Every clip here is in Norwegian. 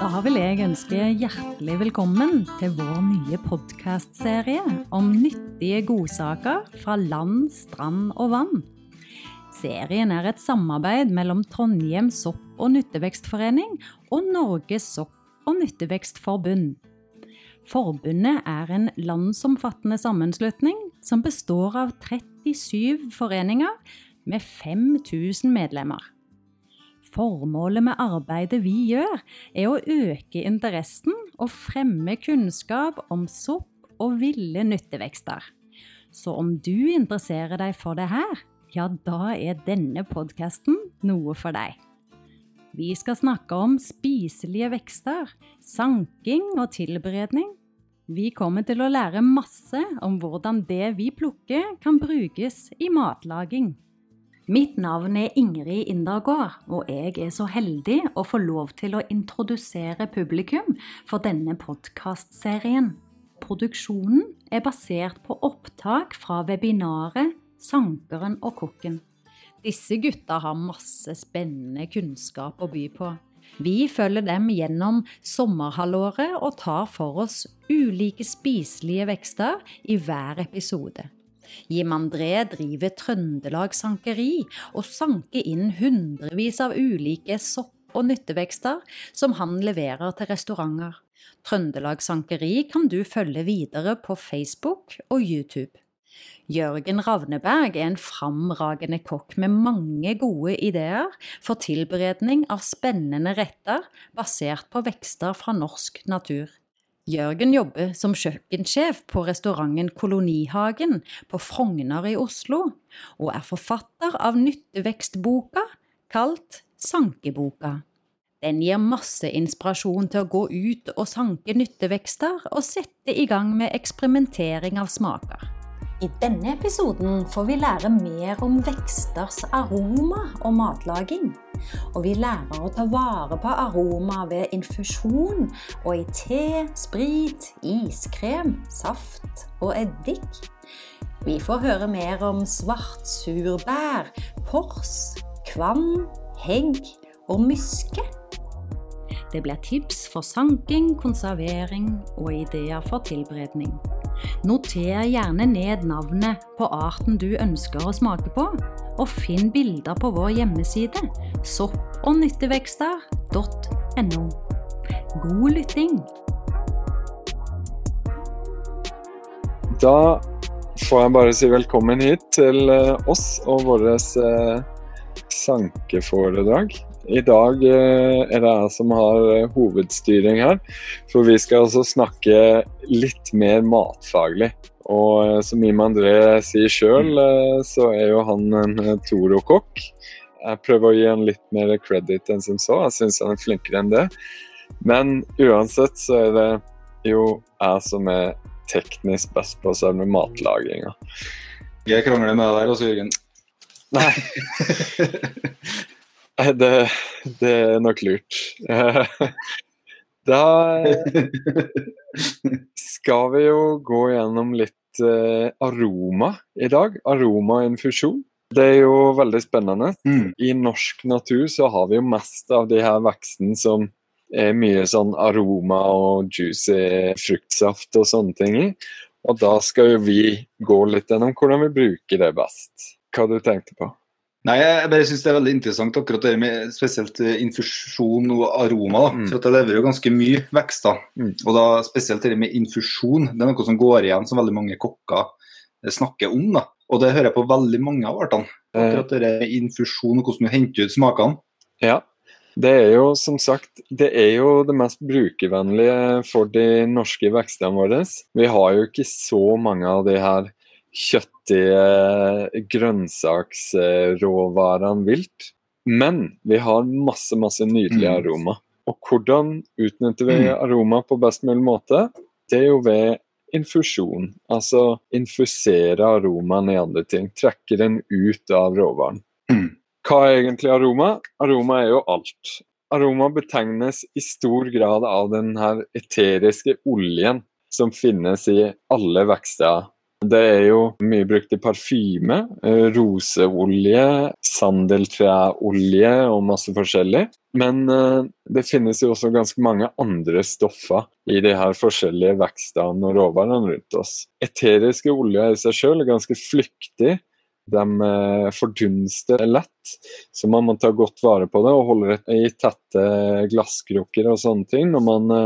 Da vil jeg ønske hjertelig velkommen til vår nye podkastserie om nyttige godsaker fra land, strand og vann. Serien er et samarbeid mellom Trondheim sopp- og nyttevekstforening og Norges sopp- og nyttevekstforbund. Forbundet er en landsomfattende sammenslutning som består av 37 foreninger med 5000 medlemmer. Formålet med arbeidet vi gjør, er å øke interessen og fremme kunnskap om sopp og ville nyttevekster. Så om du interesserer deg for det her, ja, da er denne podkasten noe for deg. Vi skal snakke om spiselige vekster, sanking og tilberedning. Vi kommer til å lære masse om hvordan det vi plukker kan brukes i matlaging. Mitt navn er Ingrid Indergård, og jeg er så heldig å få lov til å introdusere publikum for denne podkastserien. Produksjonen er basert på opptak fra webinaret Sankeren og kokken. Disse gutta har masse spennende kunnskap å by på. Vi følger dem gjennom sommerhalvåret og tar for oss ulike spiselige vekster i hver episode. Jim André driver Trøndelag Sankeri og sanker inn hundrevis av ulike sopp- og nyttevekster som han leverer til restauranter. Trøndelag Sankeri kan du følge videre på Facebook og YouTube. Jørgen Ravneberg er en framragende kokk med mange gode ideer for tilberedning av spennende retter basert på vekster fra norsk natur. Jørgen jobber som kjøkkensjef på restauranten Kolonihagen på Frogner i Oslo, og er forfatter av nyttevekstboka kalt Sankeboka. Den gir masse inspirasjon til å gå ut og sanke nyttevekster og sette i gang med eksperimentering av smaker. I denne episoden får vi lære mer om veksters aroma og matlaging. Og vi lærer å ta vare på aroma ved infusjon og i te, sprit, iskrem, saft og eddik. Vi får høre mer om svartsurbær, pors, kvam, hegg og myske. Det blir tips for sanking, konservering og ideer for tilberedning. Noter gjerne ned navnet på arten du ønsker å smake på, og finn bilder på vår hjemmeside sopp- og nyttevekster.no. God lytting! Da får jeg bare si velkommen hit til eh, oss og vårt eh, sankeforedrag. I dag eh, er det jeg som har eh, hovedstyring her, for vi skal altså snakke litt mer matfaglig. Og eh, som Im André sier sjøl, så er jo han en Toro-kokk. Jeg prøver å gi han litt mer credit enn som så, jeg syns han er flinkere enn det. Men uansett så er det jo jeg som er teknisk best på selve matlaginga. Jeg krangler med deg der også, Jørgen. Nei. Det, det er nok lurt. Da skal vi jo gå gjennom litt eh, aroma i dag. Aromainfusjon. Det er jo veldig spennende. Mm. I norsk natur så har vi jo mest av de her vekstene som er mye sånn aroma og juicy fruktsaft og sånne ting i. Og da skal jo vi gå litt gjennom hvordan vi bruker det best. Hva du tenkte på? Nei, Jeg bare synes det er veldig interessant akkurat det med spesielt eh, infusjon og aroma. da, Mm. for at Det leverer jo ganske mye vekster. Mm. Og da spesielt det med infusjon. Det er noe som går igjen som veldig mange kokker eh, snakker om. da. Og det hører jeg på veldig mange av artene. Eh, Akkurat det med infusjon og hvordan du henter ut smakene. Ja. Det er jo som sagt det er jo det mest brukervennlige for de norske vekstene våre. Vi har jo ikke så mange av de her kjøttige grønnsaksråvarene vilt. Men vi har masse, masse nydelig Mm. aroma. Og hvordan utnytter vi Mm. aroma på best mulig måte? Det er jo ved infusjon. Altså infusere aromaen i andre ting. Trekke den ut av råvaren. Mm. Hva er egentlig aroma? Aroma er jo alt. Aroma betegnes i stor grad av den her eteriske oljen som finnes i alle vekster Det er jo mye brukt i parfyme. eh, Roseolje, sandeltreolje og masse forskjellig. Men eh, det finnes jo også ganske mange andre stoffer i de her forskjellige vekstene og råvarene rundt oss. Eteriske oljer i seg sjøl er ganske flyktig. De eh, fordunster lett, så man må ta godt vare på det og holde det i tette glasskrukker og sånne ting når man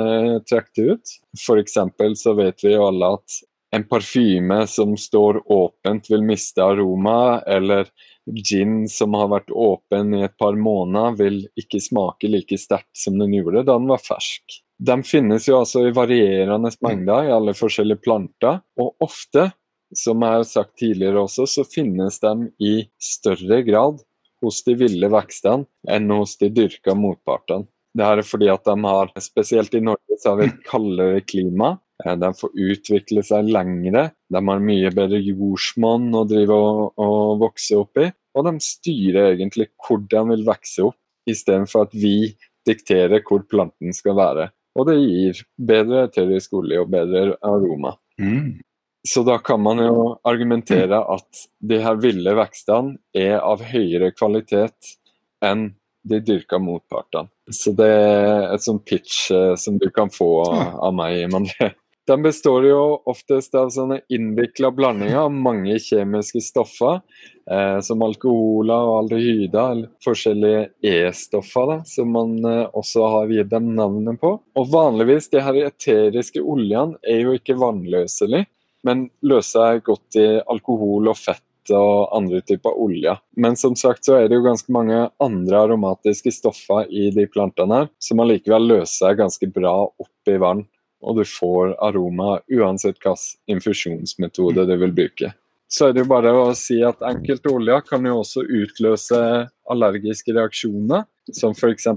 trekker det ut. F.eks. så vet vi jo alle at en parfyme som står åpent vil miste aroma, eller gin som har vært åpen i et par måneder vil ikke smake like sterkt som den gjorde da den var fersk. De finnes jo altså i varierende mengder i alle forskjellige planter, og ofte som jeg har sagt tidligere også, så finnes de i større grad hos de ville vekstene enn hos de dyrka motpartene. Det her er fordi at de har, spesielt i Norge, så har vi kaldere klima. Eh, De får utvikle seg lengre, de har mye bedre jordsmonn å drive og, og vokse opp i. Og de styrer egentlig hvor de vil vokse opp, istedenfor at vi dikterer hvor planten skal være. Og det gir bedre eterisk olje og bedre aroma. Mm. Så da kan man jo argumentere at de her ville vekstene er av høyere kvalitet enn de dyrka motpartene. Så det er et sånt pitch eh, som du kan få av meg, Mandre. Den består jo oftest av sånne innvikla blandinger av mange kjemiske stoffer, eh, som alkoholer og aldehyder, eller forskjellige E-stoffer, som man eh, også har gitt dem navnet på. Og vanligvis, de her eteriske oljene er jo ikke vannløselige, men løser seg godt i alkohol og fett og andre typer olje. Men som sagt så er det jo ganske mange andre aromatiske stoffer i de plantene her, som allikevel løser seg ganske bra opp i vann. Og du får aroma uansett hvilken infusjonsmetode du vil bruke. Så er det jo bare å si at enkelte oljer kan jo også utløse allergiske reaksjoner, som f.eks.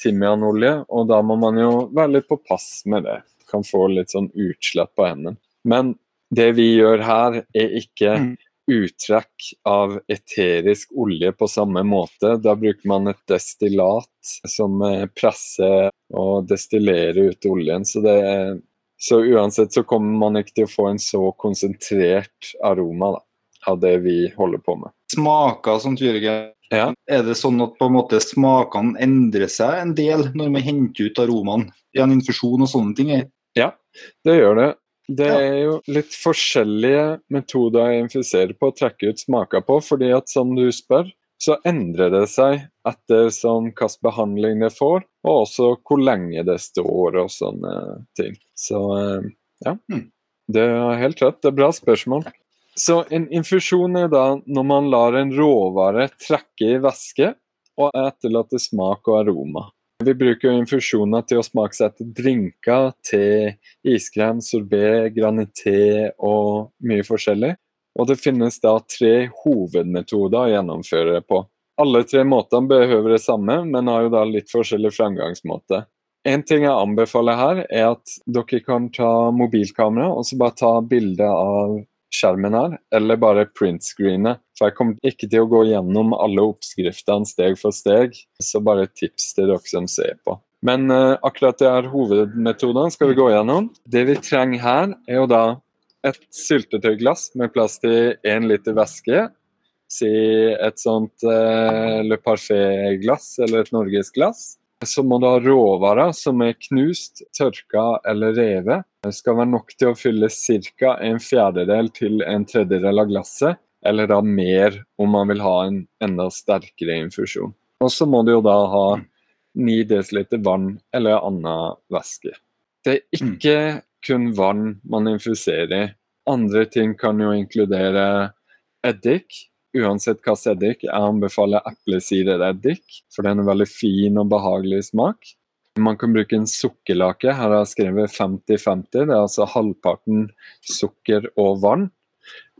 timianolje, og da må man jo være litt på pass med det. Kan få litt sånn utslett på hendene. Men det vi gjør her, er ikke Mm. Uttrekk av eterisk olje på samme måte. Da bruker man et destillat som eh, presser og destillerer ut oljen. Så, det så uansett så kommer man ikke til å få en så konsentrert aroma da, av det vi holder på med. Smaker som Jørgen. Ja. Er det sånn at på en måte smakene endrer seg en del når man henter ut aromaen i en infusjon og sånne ting? Ja, Det gjør det. Det er jo litt forskjellige metoder jeg infiserer på og trekke ut smaker på, fordi at som du spør, så endrer det seg etter som hvilken behandling det får, og også hvor lenge det står og sånne ting. Så eh, ja, Mm. det er helt rett. Det er bra spørsmål. Så en infusjon er da når man lar en råvare trekke i væske og etterlate smak og aroma. Vi bruker jo infusjoner til å smaksette drinker, te, iskrem, sorbé, granité og mye forskjellig. Og det finnes da tre hovedmetoder å gjennomføre det på. Alle tre måtene behøver det samme, men har jo da litt forskjellig fremgangsmåte. En ting jeg anbefaler her, er at dere kan ta mobilkamera og så bare ta bilde av skjermen her, eller bare printscreene. For jeg kommer ikke til å gå gjennom alle oppskriftene steg for steg, så bare tips til dere som ser på. Men uh, akkurat de her hovedmetodene skal vi gå gjennom. Det vi trenger her, er jo da et syltetøyglass med plass til én liter væske. Si et sånt uh, Le Parfait-glass eller et norgesglass. Så må du ha råvarer som er knust, tørka eller revet. Skal være nok til å fylle ca. en fjerdedel til en tredjedel av glasset, eller da mer om man vil ha en enda sterkere infusjon. Og så må du jo da ha 9 dl vann eller annen væske. Det er ikke kun vann man infuserer i. Andre ting kan jo inkludere eddik. Uansett hvilken eddik. Jeg anbefaler eplesidereddik, for den er veldig fin og behagelig smak. Man kan bruke en sukkerlake. Her har jeg skrevet 50-50. Det er altså halvparten sukker og vann.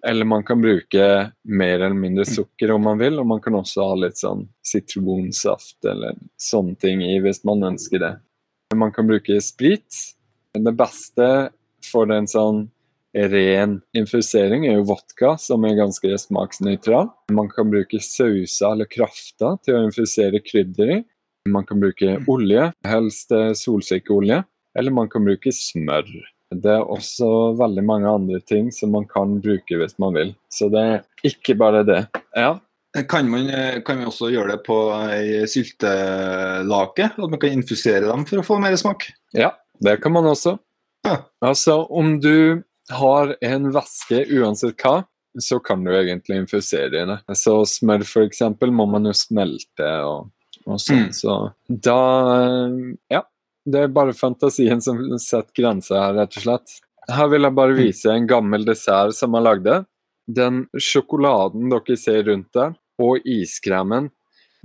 Eller man kan bruke mer eller mindre sukker om man vil, og man kan også ha litt sånn sitronsaft eller sånne ting i hvis man ønsker det. Man kan bruke sprit. Det beste for en sånn ren infusering er jo vodka, som er ganske smaksnøytral. Man kan bruke sauser eller krafter til å infusere krydder i. Man kan bruke olje, helst eh, solsikkeolje, eller man kan bruke smør. Det er også veldig mange andre ting som man kan bruke hvis man vil. Så det er ikke bare det. Ja, Kan man, kan man også gjøre det på ei syltelake? At man kan infusere dem for å få mer smak? ja det kan man også. Ja. Altså, om du har en væske uansett hva, så kan du egentlig infusere i det. Så smør for eksempel må man jo smelte og, og sånn. Mm. Så da Ja. Det er bare fantasien som setter grenser her, rett og slett. Her vil jeg bare vise en gammel dessert som jeg lagde. Den sjokoladen dere ser rundt der, og iskremen,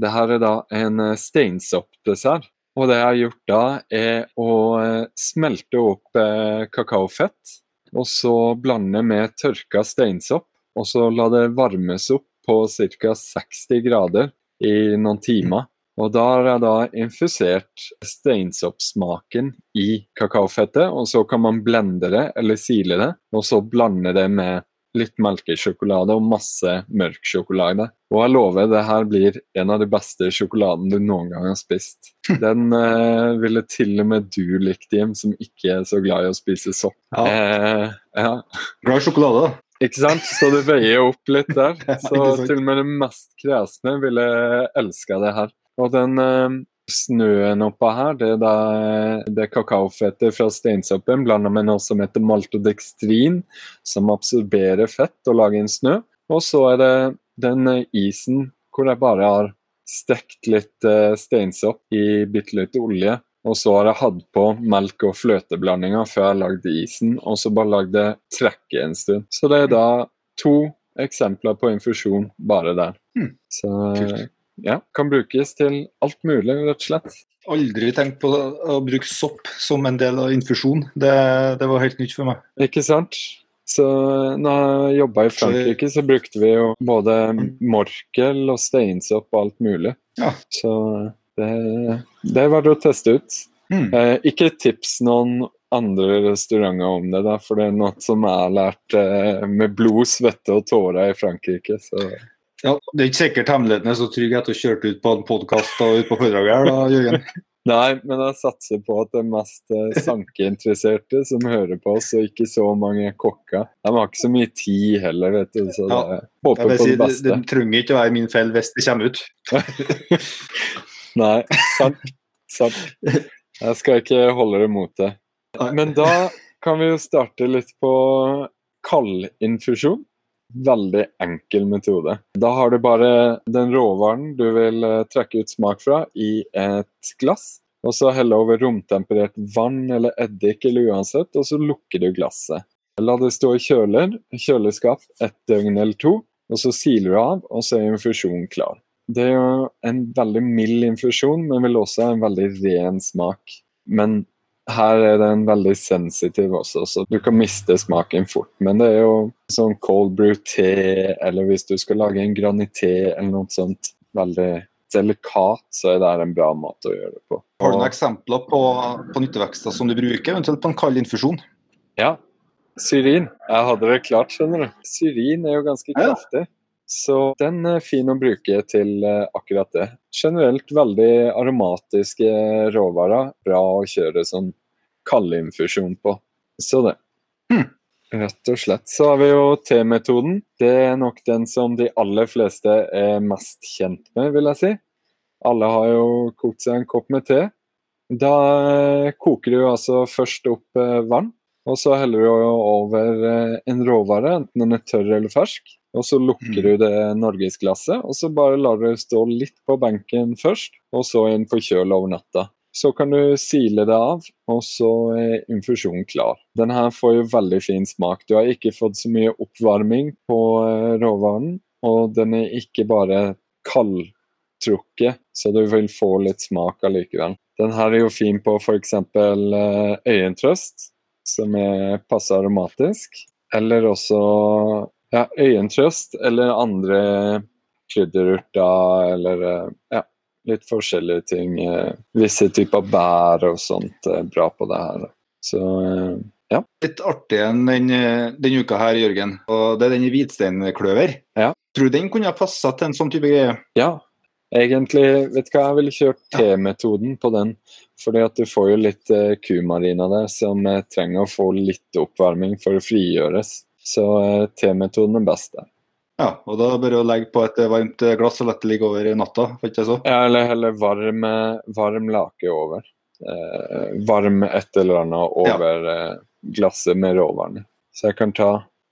det her er da en eh, steinsoppdessert. Og det jeg har gjort da, er å eh, smelte opp eh, kakaofett, og så blande med tørka steinsopp, og så la det varmes opp på ca. 60 grader i noen timer. Og da har jeg da infusert steinsoppsmaken i kakaofettet, og så kan man blende det eller sile det, og så blande det med litt melkesjokolade og masse mørk sjokolade. Og jeg lover, det her blir en av de beste sjokoladene du noen gang har spist. Den eh, ville til og med du likt, Jim, som ikke er så glad i å spise sopp. Ja. Eh, ja. Glad i sjokolade, da. Ikke sant? Så det veier opp litt der. Så til og med det mest kresne ville elska det her. Og den eh, snøen oppå her, det er eh, det kakaofettet fra steinsoppen blanda med noe som heter maltodekstrin, som absorberer fett og lager en snø. Og så er det den eh, isen hvor jeg bare har stekt litt eh, steinsopp i bitte litt olje. Og så har jeg hatt på melk og fløteblandinga før jeg lagde isen, og så bare lagde jeg trekke en stund. Så det er da to eksempler på infusjon bare der. Mm. Så Kult. Ja, kan brukes til alt mulig, rett og slett. Aldri tenkt på å bruke sopp som en del av infusjon. Det, det var helt nytt for meg. Ikke sant? Så når jeg jobba i Frankrike, så brukte vi jo både morkel og steinsopp og alt mulig. Ja. Så det, det var det å teste ut. Mm. Eh, ikke tips noen andre restauranter om det, da, for det er noe som har lært eh, med blod, svette og tårer i Frankrike. Så Ja, det er ikke sikkert hemmeligheten er så trygg etter å ha kjørt ut på en podkast og ut på foredraget her, da, Jørgen. Nei, men jeg satser på at det er mest eh, sankeinteresserte som hører på oss, og ikke så mange kokker. De har ikke så mye tid heller, vet du, så Ja. det, Jeg håper jeg på si, det det, beste. det trenger ikke å være min feil hvis det kommer ut. Nei, sant. sant. Jeg skal ikke holde det mot det. Men da kan vi jo starte litt på kaldinfusjon. Veldig enkel metode. Da har du bare den råvaren du vil eh, trekke ut smak fra, i et glass. Og så helle over romtemperert vann eller eddik eller uansett, og så lukker du glasset. La det stå i kjøler, kjøleskap et døgn eller to, og så siler du av, og så er infusjonen klar. Det er jo en veldig mild infusjon, men vil også ha en veldig ren smak. Men her er den veldig sensitiv også, så du kan miste smaken fort. Men det er jo sånn cold brew te, eller hvis du skal lage en granité eller noe sånt veldig delikat, så er det en bra måte å gjøre det på. Har du noen eksempler på, på nyttevekster som du bruker, eventuelt på en kald infusjon? Ja. Syrin. Jeg hadde det klart, skjønner du. Syrin er jo ganske Ja. Så den er fin å bruke til eh, akkurat det. Generelt veldig aromatiske råvarer. Bra å kjøre sånn kaldinfusjon på. Så det. Hmm. Rett og slett. Så har vi jo temetoden. Det er nok den som de aller fleste er mest kjent med, vil jeg si. Alle har jo kokt seg en kopp med te. Da eh, koker du altså først opp eh, vann, og så heller du over eh, en råvare, enten den er tørr eller fersk. Og så lukker Mm. du det norgesglasset, og så bare lar du stå litt på benken først, og så inn på kjøl over natta. Så kan du sile det av, og så er infusjonen klar. Den her får jo veldig fin smak. Du har ikke fått så mye oppvarming på eh, råvaren, og den er ikke bare kaldtrukket, så du vil få litt smak allikevel. Den her er jo fin på f.eks. øyentrøst, som er passe aromatisk. Eller også ja, øyentrøst eller andre krydderurter eller eh, ja, litt forskjellige ting. eh, Visse typer bær og sånt er bra på det her. Så eh, ja. Litt artig enn den, eh, den uka her, Jørgen. Og det er den hvitsteinkløver. Ja. Tror du den kunne ha passa til en sånn type greie? Ja, Egentlig, vet du hva, jeg ville kjørt T-metoden på den. Fordi at du får jo litt eh, kumarina der som eh, trenger å få litt oppvarming for å frigjøres. Så eh, T-metoden er best det. Ja, og da bør du legge på et varmt glass og la det ligge over natta, får ikke så? Ja, eller heller varm, varm lake over. Eh, varm et eller annet over ja. glasset med råvarene. Så jeg kan ta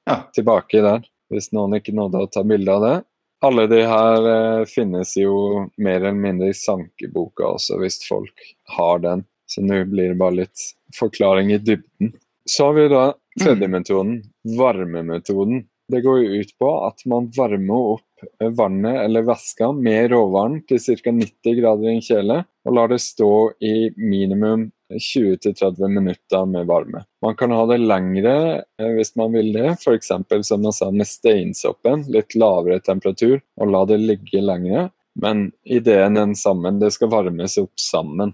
Ja. tilbake der, hvis noen ikke nådde å ta bilde av det. Alle de her eh, finnes jo mer eller mindre i sankeboka også, hvis folk har den. Så nå blir det bare litt forklaring i dybden. Så har vi da tredje metoden, varmemetoden. Det går jo ut på at man varmer opp vannet eller væska med råvann til ca. 90 grader i en kjele, og lar det stå i minimum 20-30 minutter med varme. Man kan ha det lengre eh, hvis man vil det, f.eks. som man sa med steinsoppen, litt lavere temperatur, og la det ligge lengre. Men ideen er den samme, det skal varmes opp sammen.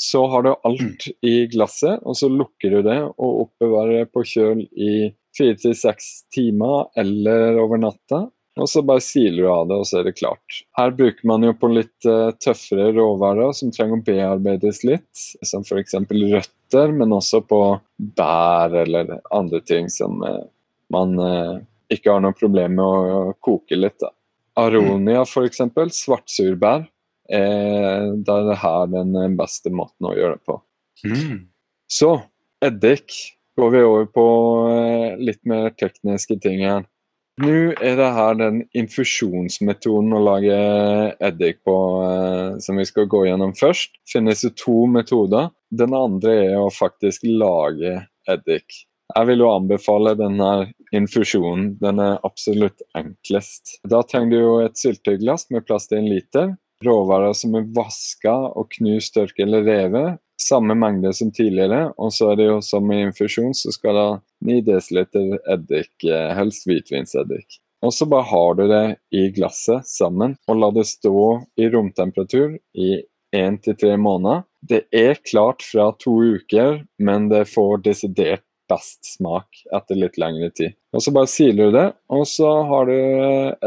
Så har du alt i glasset, og så lukker du det og oppbevarer det på kjøl i fire til seks timer eller over natta. Og så bare siler du av det, og så er det klart. Her bruker man jo på litt eh, tøffere råvarer som trenger å bearbeides litt, som f.eks. røtter, men også på bær eller andre ting som eh, man eh, ikke har noe problem med å koke litt. da. Aronia f.eks., svartsurbær, er da er det her den eh, beste måten å gjøre det på. Så eddik går vi over på eh, litt mer tekniske ting her. Nå er det her den infusjonsmetoden å lage eddik på eh, som vi skal gå gjennom først. finnes det to metoder. Den andre er å faktisk lage eddik. Jeg vil jo anbefale denne infusjonen. Den er absolutt enklest. Da trenger du jo et syltetøyglass med plass til en liter. Råvarer som er vaska og knust, tørket eller revet. Samme mengde som tidligere. Og så er det jo som i infusjon, så skal det 9 dl eddik, eh, helst hvitvinseddik. Og så bare har du det i glasset sammen, og la det stå i romtemperatur i én til tre måneder. Det er klart fra to uker, men det får desidert best smak etter litt lengre tid. Og så bare siler du det, og så har du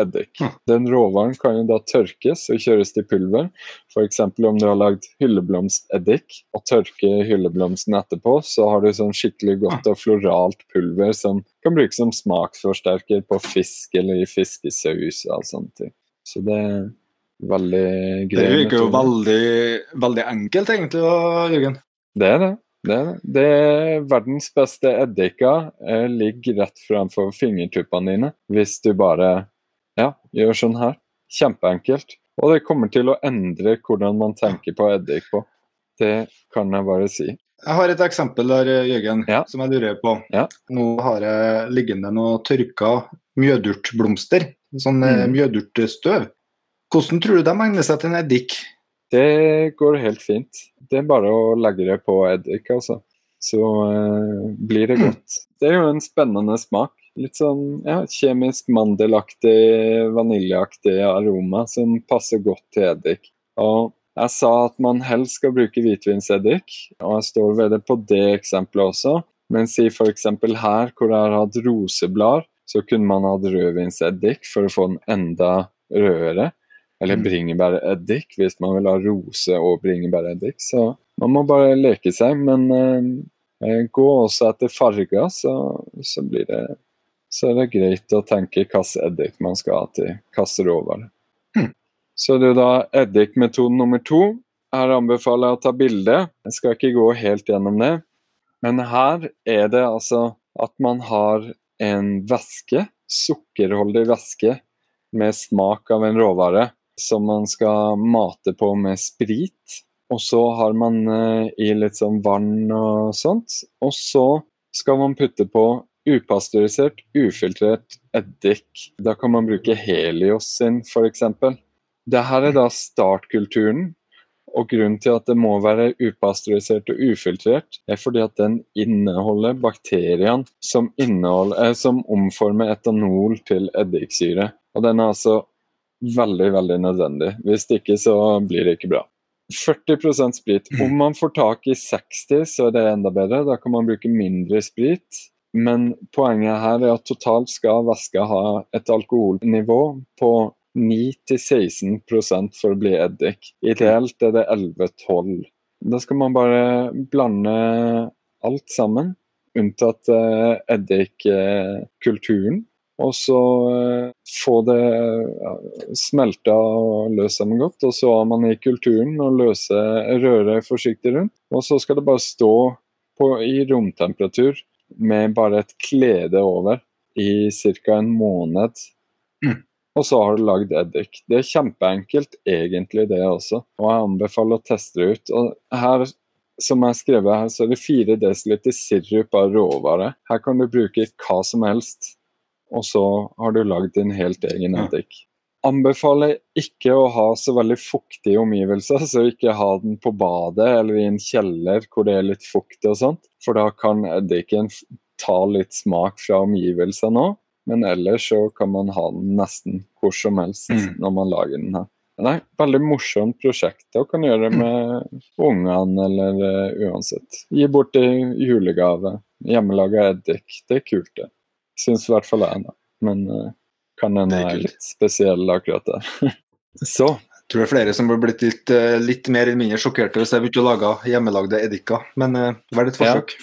eddik. Mm. Den råvaren kan jo da tørkes og kjøres til pulver. F.eks. om du har lagd hylleblomsteddik og tørker hylleblomsten etterpå, så har du sånn skikkelig godt og floralt pulver som kan brukes som smaksforsterker på fisk eller i fiskesaus og alt sånne ting. Så det er veldig greit. Det virker jo veldig, veldig enkelt, egentlig, Jørgen. Det er det. Det det. er verdens beste eddiker eh, ligger rett framfor fingertuppene dine hvis du bare ja, gjør sånn her. Kjempeenkelt. Og det kommer til å endre hvordan man tenker på eddik på. Det kan jeg bare si. Jeg har et eksempel der, Jørgen, Ja. som jeg lurer på. Ja. Nå har jeg liggende noe tørka mjødurtblomster. Sånn eh, Mm. mjødurtstøv. Hvordan tror du de egner seg til en eddik? Det går helt fint. Det er bare å legge det på eddik, altså. Så eh, blir det godt. Det er jo en spennende smak. Litt sånn ja, kjemisk mandelaktig, vaniljeaktig aroma som passer godt til eddik. Og jeg sa at man helst skal bruke hvitvinseddik, og jeg står ved det på det eksempelet også. Men si f.eks. her hvor jeg har hatt roseblader, så kunne man hatt rødvinseddik for å få den enda rødere. Eller Mm. bringebæreddik hvis man vil ha rose og bringebæreddik. Så man må bare leke seg. Men eh, eh, gå også etter farger, så, så blir det så er det greit å tenke hvilken eddik man skal ha til hvilken råvare. Mm. Så det er da eddikmetoden nummer to. Her anbefaler jeg å ta bilde. Jeg skal ikke gå helt gjennom det. Men her er det altså at man har en væske, sukkerholdig væske, med smak av en råvare som man skal mate på med sprit. Og så har man eh, i litt sånn vann og sånt. Og så skal man putte på upasteurisert, ufiltrert eddik. Da kan man bruke Helios sin, f.eks. Dette er da startkulturen. Og grunnen til at det må være upasteurisert og ufiltrert, er fordi at den inneholder bakteriene som, eh, som omformer etanol til eddiksyre. Og den er altså veldig, veldig nødvendig. Hvis ikke så blir det ikke bra. 40% sprit. Om man får tak i 60, så er det enda bedre. Da kan man bruke mindre sprit. Men poenget her er at totalt skal væska ha et alkoholnivå på 9-16% for å bli eddik. Ideelt er det 11-12. Da skal man bare blande alt sammen, unntatt eh, eddikkulturen. Og så eh, få det ja, smelta og løst sammen godt. Og så har man i kulturen og løse røre forsiktig rundt. Og så skal det bare stå på, i romtemperatur med bare et klede over i ca. en måned. Mm. Og så har du lagd eddik. Det er kjempeenkelt egentlig, det også. Og jeg anbefaler å teste det ut. Og her, som jeg har skrevet her, så er det 4 dl sirup av råvare. Her kan du bruke hva som helst, og så har du lagd din helt egen eddik. Anbefaler ikke å ha så veldig fuktige omgivelser, så ikke ha den på badet eller i en kjeller hvor det er litt fuktig og sånt, for da kan eddiken ta litt smak fra omgivelsene òg. Men ellers så kan man ha den nesten hvor som helst Mm. når man lager den her. Nei, veldig morsomt prosjekt og kan gjøre det med ungene eller eh, uansett. Gi bort i julegave. Hjemmelaga eddik. Det er kult, det. Syns i hvert fall jeg, da. Men uh, kan hende Det jeg er litt spesiell akkurat der. Så Jeg tror det er flere som har blitt litt, eh, litt mer eller mindre sjokkerte hvis jeg begynte å lage hjemmelagde eddiker. Men uh, vær et Ja. forsøk.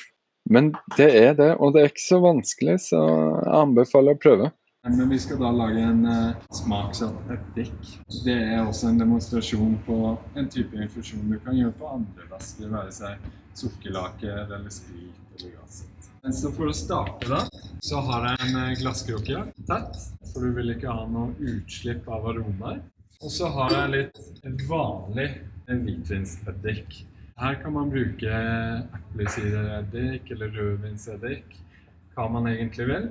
Men det er det, og det er ikke så vanskelig, så jeg anbefaler å prøve. Men vi skal da lage en uh, smaksatt eddik. Det er også en demonstrasjon på en type infusjon du kan gjøre på andre væsker, være seg sukkerlake eller sprit eller uansett. Men så for å starte da, så har jeg en eh, glasskrukke tett, for du vil ikke ha noe utslipp av aromaer. Og så har jeg litt vanlig hvitvinseddik. Her kan man bruke eplesidereddik eller rødvinseddik, hva man egentlig vil.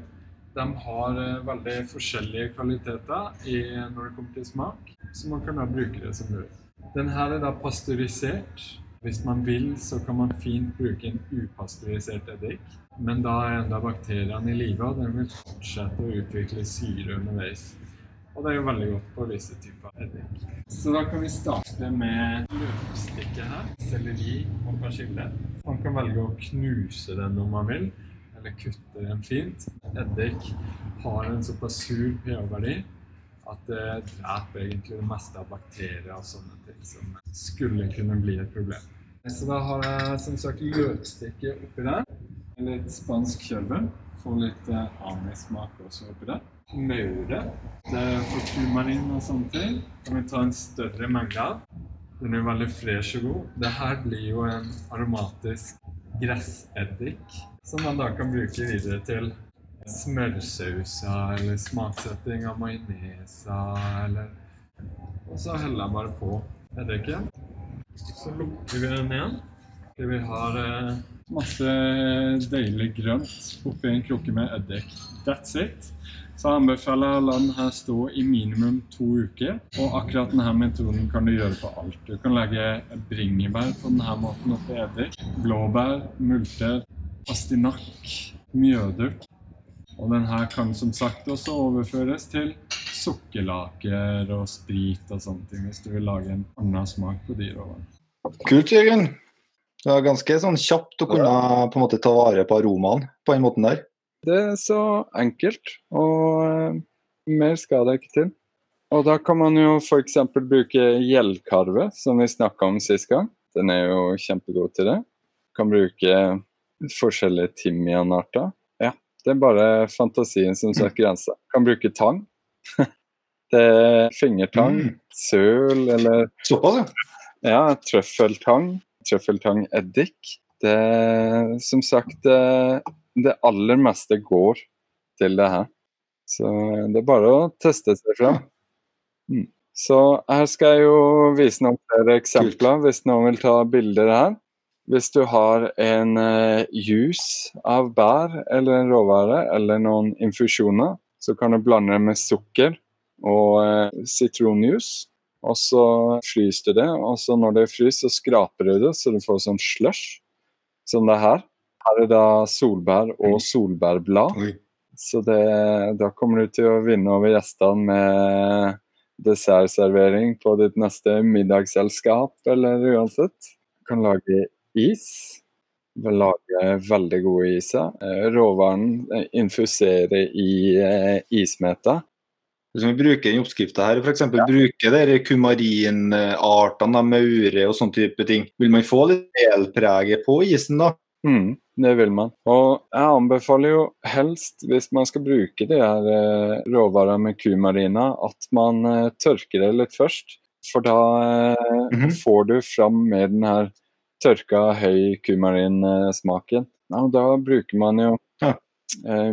De har eh, veldig forskjellige kvaliteter i, når det kommer til smak, så man kan da bruke det som rød. Den her er da pasteurisert. Hvis man vil, så kan man fint bruke en upasteurisert eddik. Men da er enda bakteriene i live, og den vil fortsette å utvikle syre underveis. Og det er jo veldig godt på visse typer eddik. Så da kan vi starte med løvstikket her. Selleri og persille. Man kan velge å knuse den om man vil, eller kutte den fint. Eddik har en såpass sur pH-verdi at det dreper egentlig det meste av bakterier og sånne ting som skulle kunne bli et problem. Så da har jeg som sagt løvstikket oppi der. Litt spansk kjølbønn. Få litt eh, anismak også oppi der. Maure. Det får turmarin og sånne ting. Kan vi ta en større mengde av. Den er veldig fresh og god. Det her blir jo en aromatisk gresseddik som man da kan bruke videre til smørsauser eller smaksetting av majonesa eller Og så heller jeg bare på eddiken. Så lukker vi den igjen. Til vi har eh, masse deilig grønt oppi en krukke med eddik. That's it. Så jeg anbefaler å la denne stå i minimum to uker. Og akkurat denne metoden kan du gjøre på alt. Du kan legge bringebær på denne måten oppi eddik. Blåbær, multer, pastinakk, mjødurt. Og denne kan som sagt også overføres til sukkerlaker og sprit og sånne ting, hvis du vil lage en annen smak på de råvarene. Kult, Jørgen. Det var ganske sånn kjapt å kunne på en måte ta vare på aromaen på den måten der. Det er så enkelt, og mer skal det ikke til. Og da kan man jo f.eks. bruke gjellkarve, som vi snakka om sist gang. Den er jo kjempegod til det. Kan bruke forskjellige timianarter. Ja, det er bare fantasien som setter grenser. Kan bruke tang. det er fingertang, Mm. søl eller Såpass, ja. ja, trøffeltang. Trøffeltangeddik. Det Som sagt, det, det aller meste går til det her. Så det er bare å teste seg fram. Mm. Så her skal jeg jo vise noen flere eksempler, hvis noen vil ta bilder her. Hvis du har en uh, juice av bær eller en råvare eller noen infusjoner, så kan du blande det med sukker og uh, sitronjuice. Og så fryser du det, og så når det fryser, så skraper du det, så du får sånn slush, som det er her. Her er da solbær og solbærblad. Oi. Så det, da kommer du til å vinne over gjestene med dessertservering på ditt neste middagsselskap, eller uansett. Du kan lage is. Du Lage veldig gode iser. Eh, Råvaren eh, infuserer i eh, ismeta. Hvis vi bruker den oppskrifta her, f.eks. Ja. bruke de kumarinartene, maure og sånne type ting, vil man få litt elpreget på isen da? Mm, det vil man. Og jeg anbefaler jo helst, hvis man skal bruke de her eh, råvarene med kumarina, at man eh, tørker det litt først. For da mm -hmm. får du fram med den her tørka høy kumarinsmaken. Ja, da bruker man jo ja.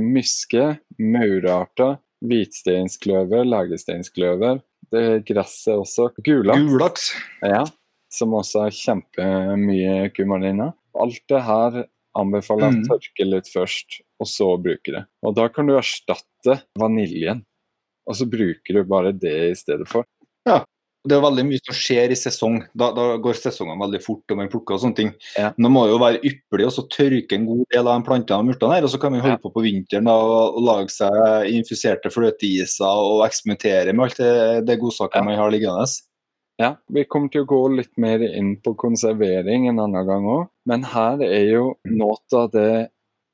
myske, maurearter, hvitsteinskløver, lagersteinskløver. Det er gresset også. Gulaks. Gulaks. Ja, som også har kjempemye kumarina. Alt det her anbefaler jeg å mm. tørke litt først, og så bruke det. Og da kan du erstatte vaniljen, og så bruker du bare det i stedet for. Ja, det er veldig mye som skjer i sesong. Da, da går sesongene veldig fort, og man plukker og sånne ting. Ja. Nå må jo være ypperlig og så tørke en god del av de plantene og murtene her, og så kan man holde ja. på på vinteren da, og, lage seg infuserte fløteiser og eksperimentere med alt det, det godsaker ja. man har liggende. Ja, vi kommer til å gå litt mer inn på konservering en annen gang òg, men her er jo noe av det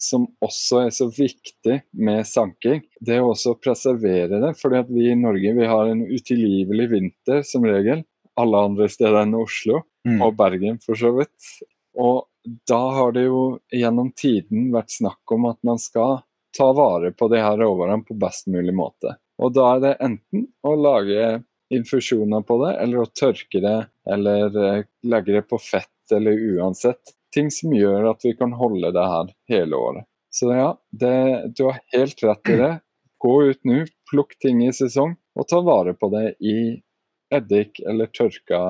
som også er så viktig med sanking, det er også å preservere det. fordi at vi i Norge vi har en utilgivelig vinter som regel. Alle andre steder enn Oslo, mm. og Bergen for så vidt. Og da har det jo gjennom tiden vært snakk om at man skal ta vare på de her råvarene på best mulig måte. Og da er det enten å lage infusjoner på det, eller å tørke det, eller eh, legge det på fett, eller uansett ting som gjør at vi kan holde det her hele året. Så ja, det, du har helt rett i det. Gå ut nå, plukk ting i sesong, og ta vare på det i eddik eller tørka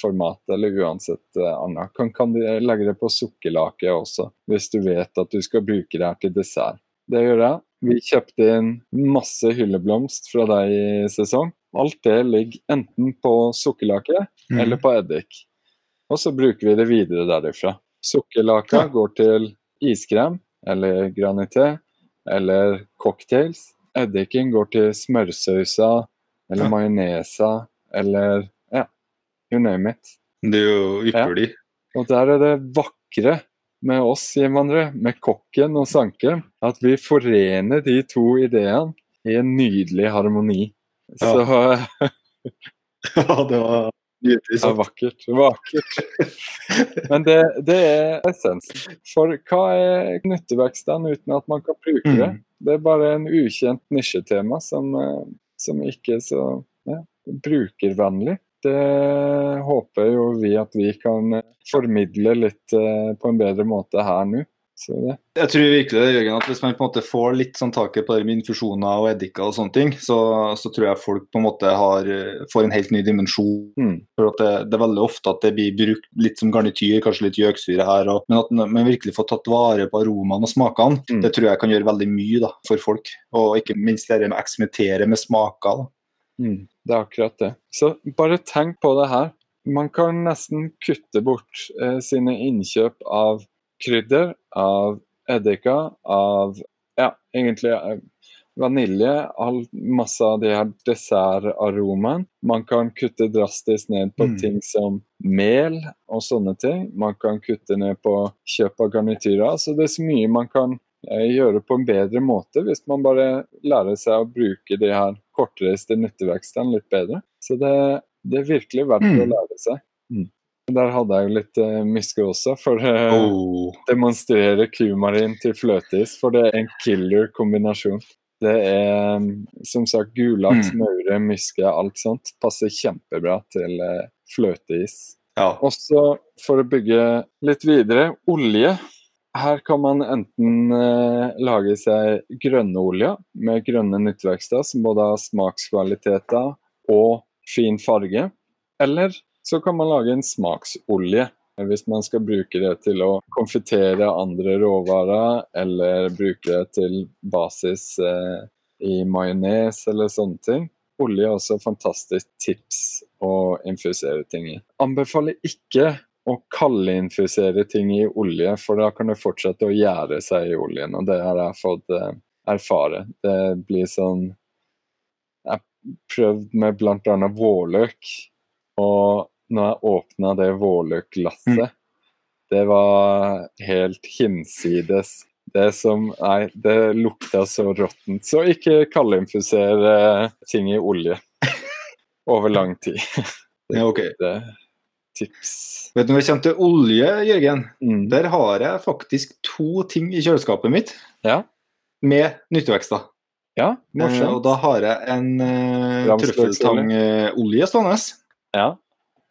format, eller uansett uh, annet. Kan, kan du legge det på sukkerlake også, hvis du vet at du skal bruke det her til dessert. Det gjør jeg. Vi kjøpte inn masse hylleblomst fra deg i sesong. Alt det ligger enten på sukkerlake mm. eller på eddik. Og så bruker vi det videre derifra. Sukkerlaka går til iskrem eller granité eller cocktails. Eddiken går til smørsausa eller ja. majonesa eller ja, you name it. Det er jo ypperlig. Ja. Og der er det vakre med oss innvandrere, med kokken og sanken, at vi forener de to ideene i en nydelig harmoni. Så Ja, det var Givetvis. er vakkert. Vakkert. Men det, det, er essensen. For hva er nyttevekstene uten at man kan bruke det? Mm. Det er bare en ukjent nisjetema som, eh, som ikke er så ja, brukervennlig. Det håper jo vi at vi kan formidle litt eh, på en bedre måte her nå. Jeg tror virkelig det, Jørgen, at hvis man på en måte får litt sånn taket på det med infusjoner og eddiker og sånne ting, så, så, tror jeg folk på en måte har, får en helt ny dimensjon. Mm. For det, det, er veldig ofte at det blir brukt litt som garnityr, kanskje litt gjøksyre her, og, men at man virkelig får tatt vare på aromaene og smakene, mm. det tror jeg kan gjøre veldig mye da, for folk. Og ikke minst det med å eksperimentere med smaker. Mm. Det er akkurat det. Så bare tenk på det her. Man kan nesten kutte bort eh, sine innkjøp av krydder, av eddika, av ja, egentlig eh, vanilje, all, masse av de her dessertaromaene. Man kan kutte drastisk ned på mm. ting som mel og sånne ting. Man kan kutte ned på kjøp av garnityrer. Så det er så mye man kan eh, gjøre på en bedre måte hvis man bare lærer seg å bruke de her kortreiste nyttevekstene litt bedre. Så det, det er virkelig verdt mm. å lære seg. Mm. Der hadde jeg jo litt uh, myske også, for å uh, oh. demonstrere kumarin til fløteis. For det er en killer kombinasjon. Det er um, som sagt gulaks, mm. maure, myske, alt sånt. Passer kjempebra til uh, fløteis. Ja. Også for å bygge litt videre, olje. Her kan man enten uh, lage seg grønne olje med grønne nyttevekster som både har smakskvaliteter og fin farge. Eller så kan man lage en smaksolje. Hvis man skal bruke det til å konfitere andre råvarer, eller bruke det til basis eh, i majones eller sånne ting. Olje er også fantastisk tips å infusere ting i. Anbefaler ikke å kaldinfusere ting i olje, for da kan det fortsette å gjære seg i oljen. Og det har jeg fått eh, erfare. Det blir sånn Jeg har prøvd med bl.a. vårløk. Og når jeg åpna det vårløkglasset, mm. det var helt hinsides Det som Nei, det lukta så råttent. Så ikke kaldinfusere ting i olje over lang tid. Ja, ok. Det tips. Vet du, Når det kommer til olje, Jørgen, Mm. der har jeg faktisk to ting i kjøleskapet mitt Ja. med nyttevekster. Ja, Eh, og da har jeg en Ramsløksolje. trøffeltangolje stående, Ja.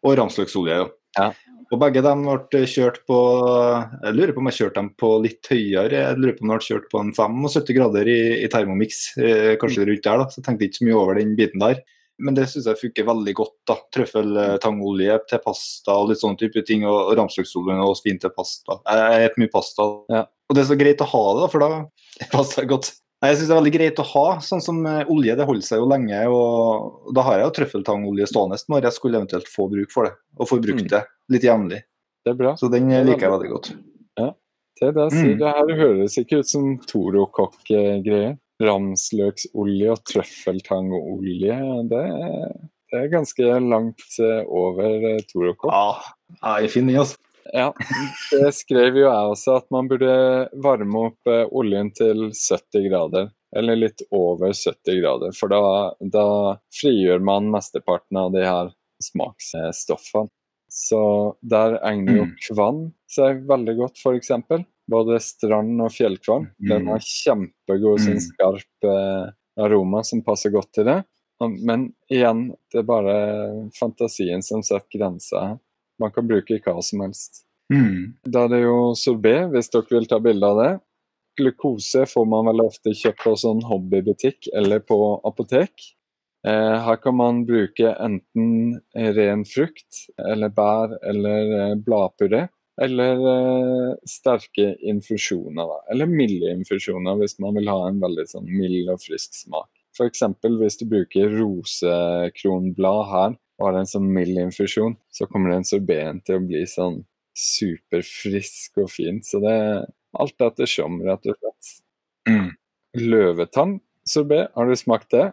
og ramsløksolje. Ja. Ja. Og begge dem ble kjørt på Jeg lurer på om jeg kjørte dem på litt høyere. Jeg lurer på om de ble kjørt på en 75 grader i, i Thermomix, eh, kanskje rundt der. da, Så jeg tenkte ikke så mye over den biten der. Men det syns jeg funker veldig godt. da, Trøffeltangolje til pasta og litt sånne type ting. Og, og ramsløksolje også fint til pasta. Jeg spiser mye pasta. Ja. Og det er så greit å ha det, da, for da passer det godt. Nei, Jeg syns det er veldig greit å ha. Sånn som eh, olje, det holder seg jo lenge. og Da har jeg jo trøffeltangolje stående når jeg skulle eventuelt få bruk for det. Og får brukt Mm. det litt jevnlig. Det er bra. Så den eh, liker jeg veldig godt. Ja. det der sier, Mm. det her høres ikke ut som Toro-kokk-greier. Ramsløksolje og trøffeltangolje, det, det er ganske langt eh, over torokokk. Ja, jeg finner fin den, altså. Ja, det skrev jo jeg også, at man burde varme opp eh, oljen til 70 grader. Eller litt over 70 grader, for da, da frigjør man mesteparten av de her smaksstoffene. Så der egner jo Mm. kvann seg veldig godt, f.eks. Både strand og fjellkvann. Den Mm. har kjempegod, sin Mm. skarp eh, aroma som passer godt til det. Men igjen, det er bare fantasien som setter grensa her. Man kan bruke hva som helst. Mm. Da er det jo sorbet, hvis dere vil ta bilde av det. Glukose får man vel ofte kjøpt på sånn hobbybutikk eller på apotek. Eh, her kan man bruke enten ren frukt eller bær eller eh, bladpuré. Eller eh, sterke infusjoner, da. Eller milde infusjoner hvis man vil ha en veldig sånn mild og frisk smak. F.eks. hvis du bruker rosekronblad her har en sånn mild infusjon, så kommer den sorbeten til å bli sånn superfrisk og fin. Så det er alt etter som, rett og slett. Mm. Løvetannsorbé, har du smakt det?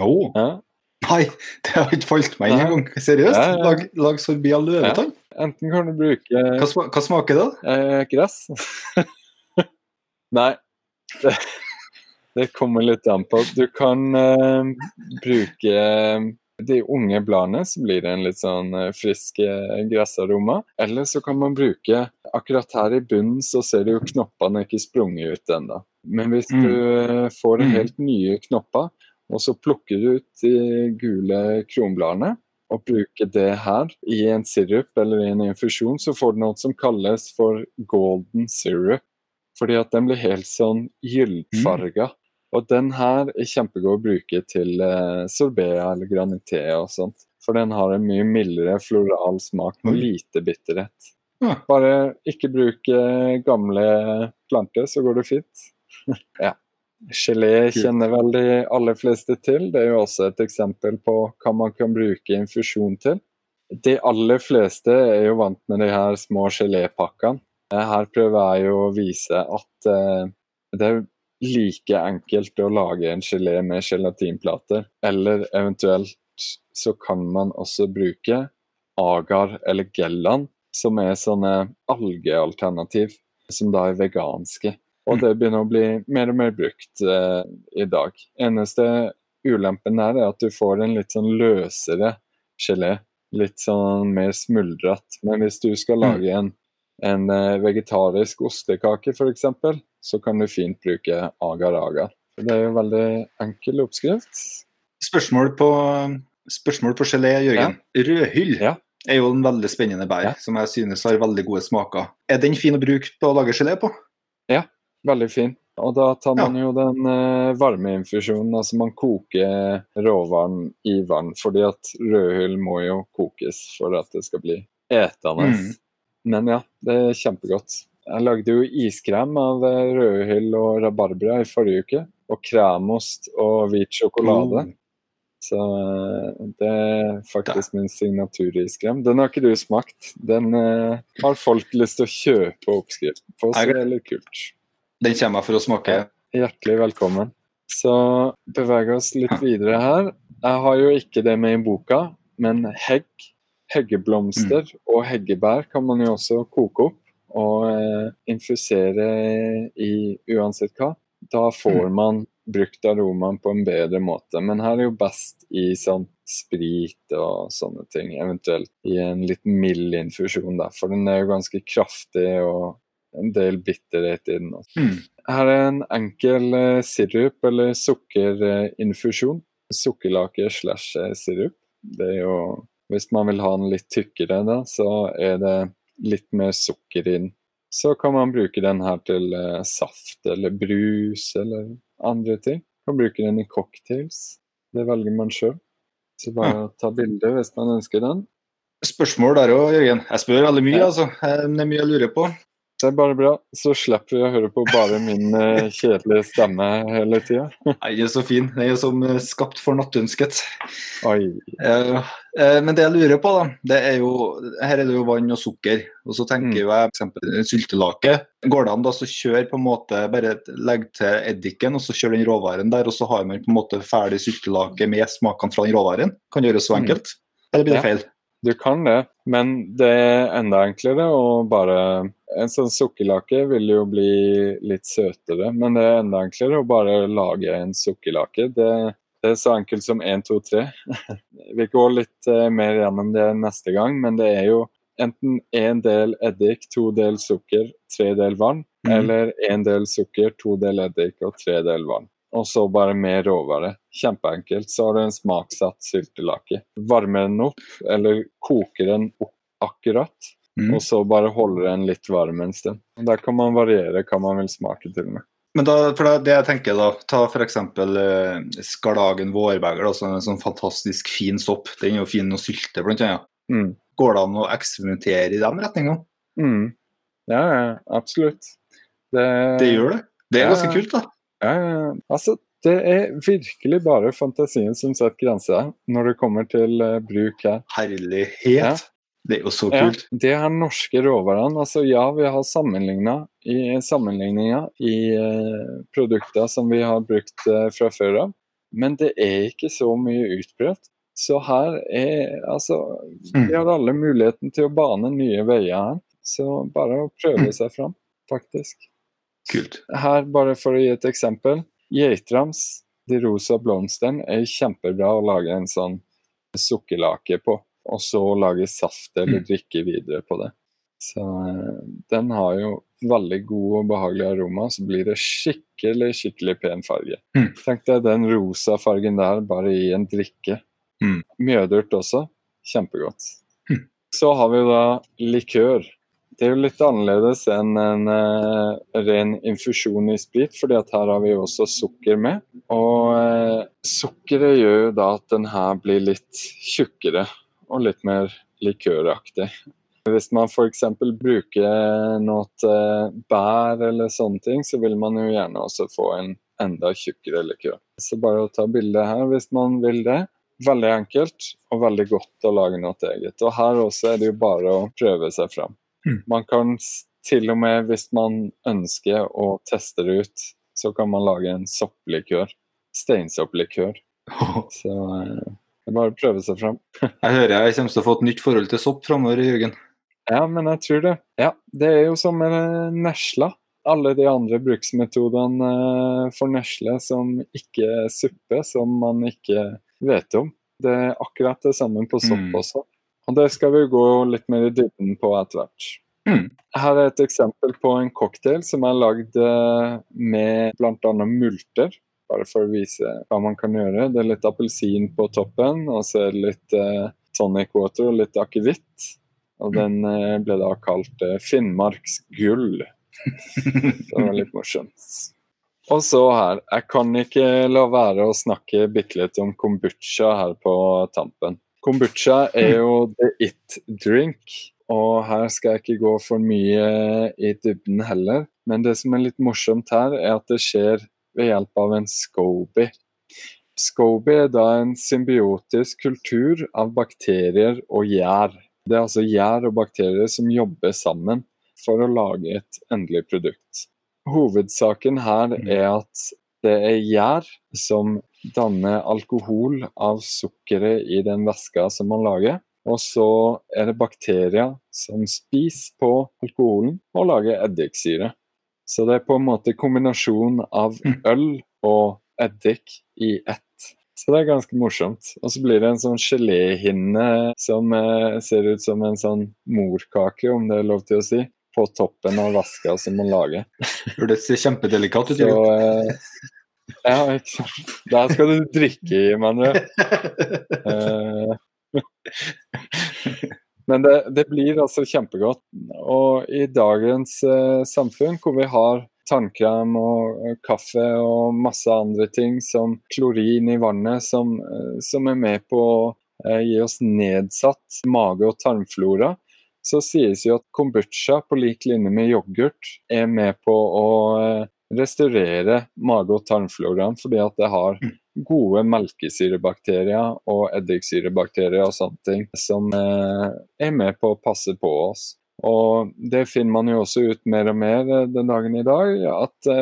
No. Ja. Nei, det har ikke falt meg inn engang. Seriøst? Ja, ja. Lag, lag sorbé av løvetann? Enten kan du bruke Hva, sma hva smaker det? eh, gress. Nei, det, det kommer litt an på. Du kan eh, bruke eh, de unge bladene, så blir det en litt sånn eh, frisk eh, gressaroma. Eller så kan man bruke Akkurat her i bunnen så ser du jo knoppene ikke sprunget ut ennå. Men hvis Mm. du mm. får Mm. helt nye knopper, og så plukker du ut de gule kronbladene og bruker det her i en sirup eller i en infusjon, så får du noe som kalles for golden syrup. Fordi at den blir helt sånn gyllenfarga. Og den her er kjempegod å bruke til eh, sorbet eller granité og sånt. For den har en mye mildere floral smak med lite bitterhet. Bare ikke bruk eh, gamle planter, så går det fint. ja. Gelé kjenner vel de aller fleste til. Det er jo også et eksempel på hva man kan bruke infusjon til. De aller fleste er jo vant med de her små gelépakkene. Eh, Her prøver jeg jo å vise at eh, det er like enkelt å lage en gelé med gelatinplater. Eller eventuelt så kan man også bruke agar eller gellan, som er sånne algealternativ, som da er veganske. Og det begynner å bli mer og mer brukt eh, i dag. Eneste ulempen her er at du får en litt sånn løsere gelé. Litt sånn mer smuldret. Men hvis du skal lage en, en eh, vegetarisk ostekake f.eks., så kan du fint bruke agar-agar. Det er jo veldig enkel oppskrift. Spørsmål på, spørsmål på gelé, Jørgen. Rødhyll Ja. er jo en veldig spennende bær, Ja. som jeg synes har veldig gode smaker. Er den fin å bruke på å lage gelé på? Ja, Veldig fin. Og da tar man jo den eh, varmeinfusjonen, altså man koker råvaren i vann, fordi at rødhyll må jo kokes for at det skal bli etende. Mm. Men ja, det er kjempegodt. Jeg lagde jo iskrem av eh, rødhyll og rabarbra i forrige uke. Og kremost og hvit sjokolade. Mm. Så eh, det er faktisk min signaturiskrem. Den har ikke du smakt. Den uh, har folk lyst til å kjøpe oppskriften på, så det er litt kult. Den kommer jeg for å smake. Hjertelig velkommen. Så beveger vi oss litt videre her. Jeg har jo ikke det med i boka, men hegg, heggeblomster og heggebær kan man jo også koke opp. Å eh, infusere i uansett hva, da får mm. man brukt aromaen på en bedre måte. Men her er jo best i sånn sprit og sånne ting, eventuelt i en litt mild infusjon, da, for den er jo ganske kraftig og en del bitterhet i den. Mm. Her er en enkel uh, sirup eller sukkerinfusjon. Sukkerlake slash eh, sirup. Det er jo Hvis man vil ha den litt tykkere, da, så er det litt mer sukker i den. Så kan man bruke den her til uh, saft eller brus eller andre ting. Man kan bruke den i cocktails. Det velger man sjøl. Så bare ta bilde hvis man ønsker den. Spørsmål der òg, Jørgen. Jeg spør veldig mye, altså. Det er mye jeg lurer på. Det er bare bra. Så slipper vi å høre på bare min uh, kjedelige stemme hele tida. Den er så fin. Jeg er som uh, skapt for nattønsket. Oi. Uh, men det jeg lurer på, da, det er jo Her er det jo vann og sukker. Og så tenker mm. jeg f.eks. syltelake. Går det an da så kjøre på en måte Bare legge til eddiken, og så kjøre den råvaren der, og så har man på en måte ferdig syltelake med smakene fra den råvaren? Kan gjøres så mm. enkelt? Eller blir det feil? Du kan det, men det er enda enklere å bare En sånn sukkerlake vil jo bli litt søtere, men det er enda enklere å bare lage en sukkerlake. Det, det er så enkelt som 1, 2, 3. Vi går litt uh, mer gjennom det neste gang, men det er jo enten én del eddik, to del sukker, tre del vann, mm. eller én del sukker, to del eddik og tre del vann og så bare mer råvare. Kjempeenkelt. Så har du en smaksatt syltelake. Varmer den opp, eller koker den opp akkurat, mm. og så bare holder den litt varm en stund. Der kan man variere hva man vil smake til med. Men da, for det jeg tenker da, Ta f.eks. Eh, skarlagen vårbeger, altså en sånn fantastisk fin sopp. Den er jo fin å sylte, blant annet. Mm. Går det an å eksperimentere i den retninga? Mm. Ja, ja, absolutt. Det, det gjør det. Det er ja, ganske kult, da. Ja, altså, det er virkelig bare fantasien som setter grenser når det kommer til uh, bruk her. Herlighet! Ja. Det er jo så kult. Ja, det er norske råvarene. Altså, ja, vi har sammenligna i sammenligninger i uh, produkter som vi har brukt uh, fra før av, men det er ikke så mye utprøvd. Så her er altså mm. Vi har alle muligheten til å bane nye veier her. Så bare å prøve seg fram, faktisk. Kult. Her, bare for å gi et eksempel. Geitrams, de rosa blomstene, er kjempebra å lage en sånn sukkerlake på. Og så lage saft eller mm. drikke videre på det. Så eh, den har jo veldig god og behagelig aroma, så blir det skikkelig, skikkelig pen farge. Mm. Tenk deg den rosa fargen der bare i en drikke. Mm. Mjødurt også. Kjempegodt. Mm. Så har vi da likør. Det er jo litt annerledes enn en uh, ren infusjon i sprit, fordi at her har vi jo også sukker med. Og uh, sukkeret gjør jo da at den her blir litt tjukkere og litt mer likøraktig. Hvis man f.eks. bruker noe uh, bær eller sånne ting, så vil man jo gjerne også få en enda tjukkere likør. Så bare å ta bilde her hvis man vil det. Veldig enkelt og veldig godt å lage noe eget. Og her også er det jo bare å prøve seg fram. Mm. Man kan til og med, hvis man ønsker å teste det ut, så kan man lage en sopplikør. Steinsopplikør. Så eh, det er bare å prøve seg fram. jeg hører jeg kommer til å få et nytt forhold til sopp framover, Jørgen. Ja, men jeg tror det. Ja, Det er jo som med nesla. Alle de andre bruksmetodene eh, for nesle som ikke er suppe, som man ikke vet om. Det er akkurat det samme på sopp mm. også. Og Det skal vi gå litt mer i dybden på etter hvert. Mm. Her er et eksempel på en cocktail som er lagd eh, med bl.a. multer. Bare for å vise hva man kan gjøre. Det er litt appelsin på toppen, og så er det litt eh, tonic water og litt akevitt. Og mm. den eh, ble da kalt eh, Finnmarks gull. det var litt morsomt. Og så her, jeg kan ikke la være å snakke bitte litt om kombucha her på tampen. Kombucha er jo the it drink, og her skal jeg ikke gå for mye i dybden heller. Men det som er litt morsomt her, er at det skjer ved hjelp av en scoby. Scoby er da en symbiotisk kultur av bakterier og gjær. Det er altså gjær og bakterier som jobber sammen for å lage et endelig produkt. Hovedsaken her mm. er at det er gjær som danner alkohol av sukkeret i den væska som man lager. Og så er det bakterier som spiser på alkoholen og lager eddiksyre. Så det er på en måte kombinasjon av Mm. øl og eddik i ett. Så det er ganske morsomt. Og så blir det en sånn geléhinne som eh, ser ut som en sånn morkake, om det er lov til å si, på toppen av vaska som man lager. Hørtes kjempedelikat ut. Så eh, Ja, ikke sant. Der skal du drikke i, mener du. Eh, Men det, det blir altså kjempegodt. Og i dagens eh, samfunn, hvor vi har tannkrem og eh, kaffe og masse andre ting som klorin i vannet, som, eh, som er med på å eh, gi oss nedsatt mage- og tarmflora, så sies jo at kombucha på lik linje med yoghurt er med på å eh, restaurere mage- og tarmfloraen, fordi at det har gode melkesyrebakterier og eddiksyrebakterier og sånne ting som eh, er med på å passe på oss. Og det finner man jo også ut mer og mer eh, den dagen i dag, at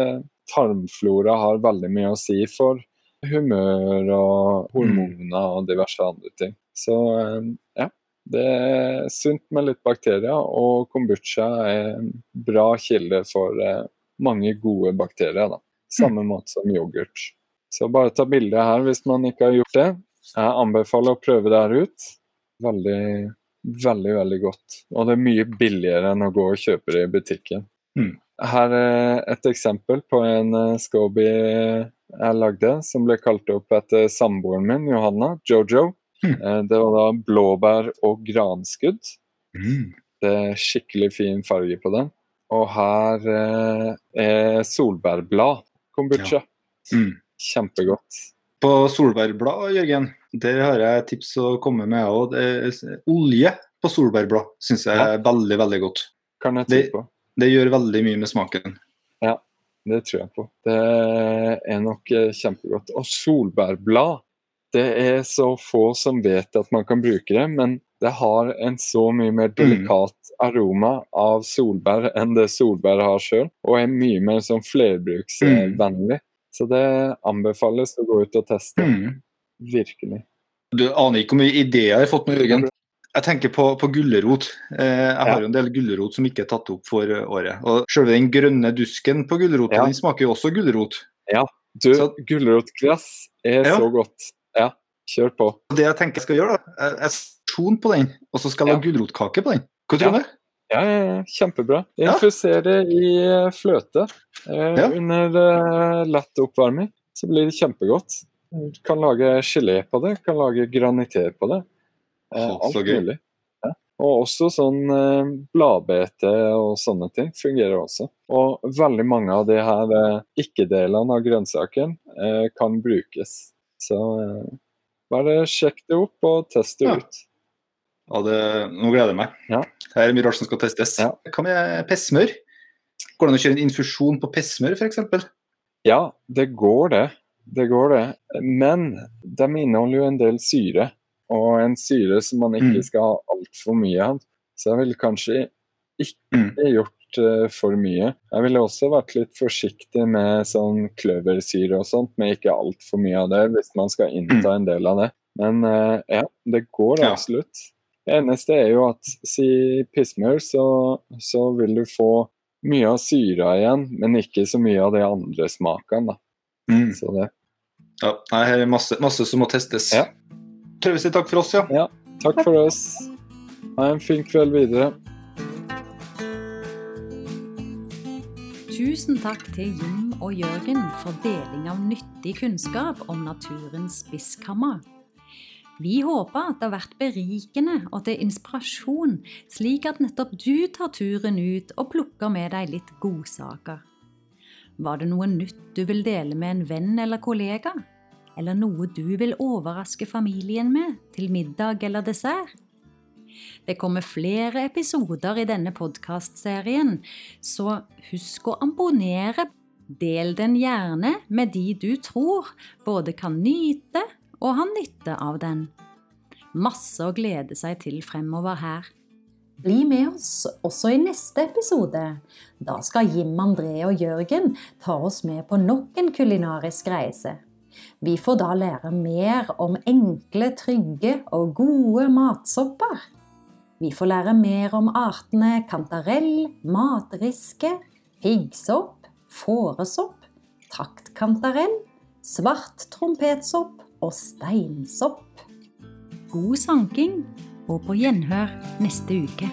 tarmflora har veldig mye å si for humør og hormoner og diverse andre ting. Så ja, det er sunt med litt bakterier, og kombucha er en bra kilde for eh, mange gode bakterier. da. Samme måte som yoghurt. Så bare ta bilde her hvis man ikke har gjort det. Jeg anbefaler å prøve det her ut. Veldig, veldig, veldig godt. Og det er mye billigere enn å gå og kjøpe det i butikken. Mm. Her er et eksempel på en eh, Scoby jeg lagde, som ble kalt opp etter samboeren min, Johanna, Jojo. Mm. Eh, Det var da blåbær og granskudd. Mm. Det er skikkelig fin farge på den. Og her eh, er solbærblad kombucha. Mm. Kjempegodt. På solbærblad, Jørgen, der har jeg tips å komme med. òg. olje på solbærblad syns jeg er veldig, veldig godt. Kan jeg Det- tro på. Det gjør veldig mye med smaken. Ja, Det tror jeg på. Det er nok eh, kjempegodt. Og solbærblad. Det er så få som vet at man kan bruke det, men det har en så mye mer delikat aroma av solbær enn det solbær har sjøl, og er mye mer sånn flerbruksvennlig. Så det anbefales å gå ut og teste. Mm. Virkelig. Du aner ikke hvor mye ideer jeg har fått med Jørgen. Jeg tenker på, på gulrot. Eh, jeg har jo en del gulrot som ikke er tatt opp for året. Og Selve den grønne dusken på gulroten Ja. den smaker jo også gulrot. Du, Så- gulrotgress er Ja. så godt. Ja, kjør på. Det jeg tenker jeg skal gjøre, da, jeg- jeg på den, og så skal jeg Ja. lage gulrotkake på den. Hva tror du om det? Ja, ja, ja, kjempebra. Ja. Infuser det i eh, fløte eh, under eh, lett oppvarming, så blir det kjempegodt. Du kan lage gelé på det, kan lage granité på det. Eh, alt mulig. Ja. Og også sånn eh, bladbete og sånne ting fungerer også. Og veldig mange av de her eh, ikke-delene av grønnsaken eh, kan brukes. Så eh, bare sjekk det opp og test det Ja. ut. Ja, det, nå gleder jeg meg. Ja. Her er mye rart som skal testes. Ja. Hva med pessmør? Går det an å kjøre en infusjon på pessmør f.eks.? Ja, det går det. Det går det. Men de inneholder jo en del syre, og en syre som man ikke Mm. skal ha altfor mye av. Så jeg ville kanskje ikke Mm. gjort eh, for mye. Jeg ville også vært litt forsiktig med sånn kløversyre og sånt, med ikke altfor mye av det, hvis man skal innta en del av det. Men eh, ja, det går Mm. Absolutt. Det eneste er jo at si pissmør, så, så vil du få mye av syra igjen, men ikke så mye av de andre smakene. da. Mm. Så det. Ja, nei, her er masse, masse som må testes. Ja. Si takk for oss, ja. ja. Takk for oss. Ha en fin kveld videre. Tusen takk til Jim og Jørgen for deling av nyttig kunnskap om naturens spiskammer. Vi håper at det har vært berikende og til inspirasjon, slik at nettopp du tar turen ut og plukker med deg litt godsaker. Var det noe nytt du vil dele med en venn eller kollega? Eller noe du vil overraske familien med til middag eller dessert? Det kommer flere episoder i denne podkastserien, så husk å abonnere. Del den gjerne med de du tror både kan nyte og ha nytte av den. Masse å glede seg til fremover her. Bli med oss også i neste episode. Da skal Jim André og Jørgen ta oss med på nok en kulinarisk reise. Vi får da lære mer om enkle, trygge og gode matsopper. Vi får lære mer om artene kantarell, matriske, piggsopp, fåresopp, traktkantarell, svart trompetsopp og steinsopp. God sanking, og på gjenhør neste uke.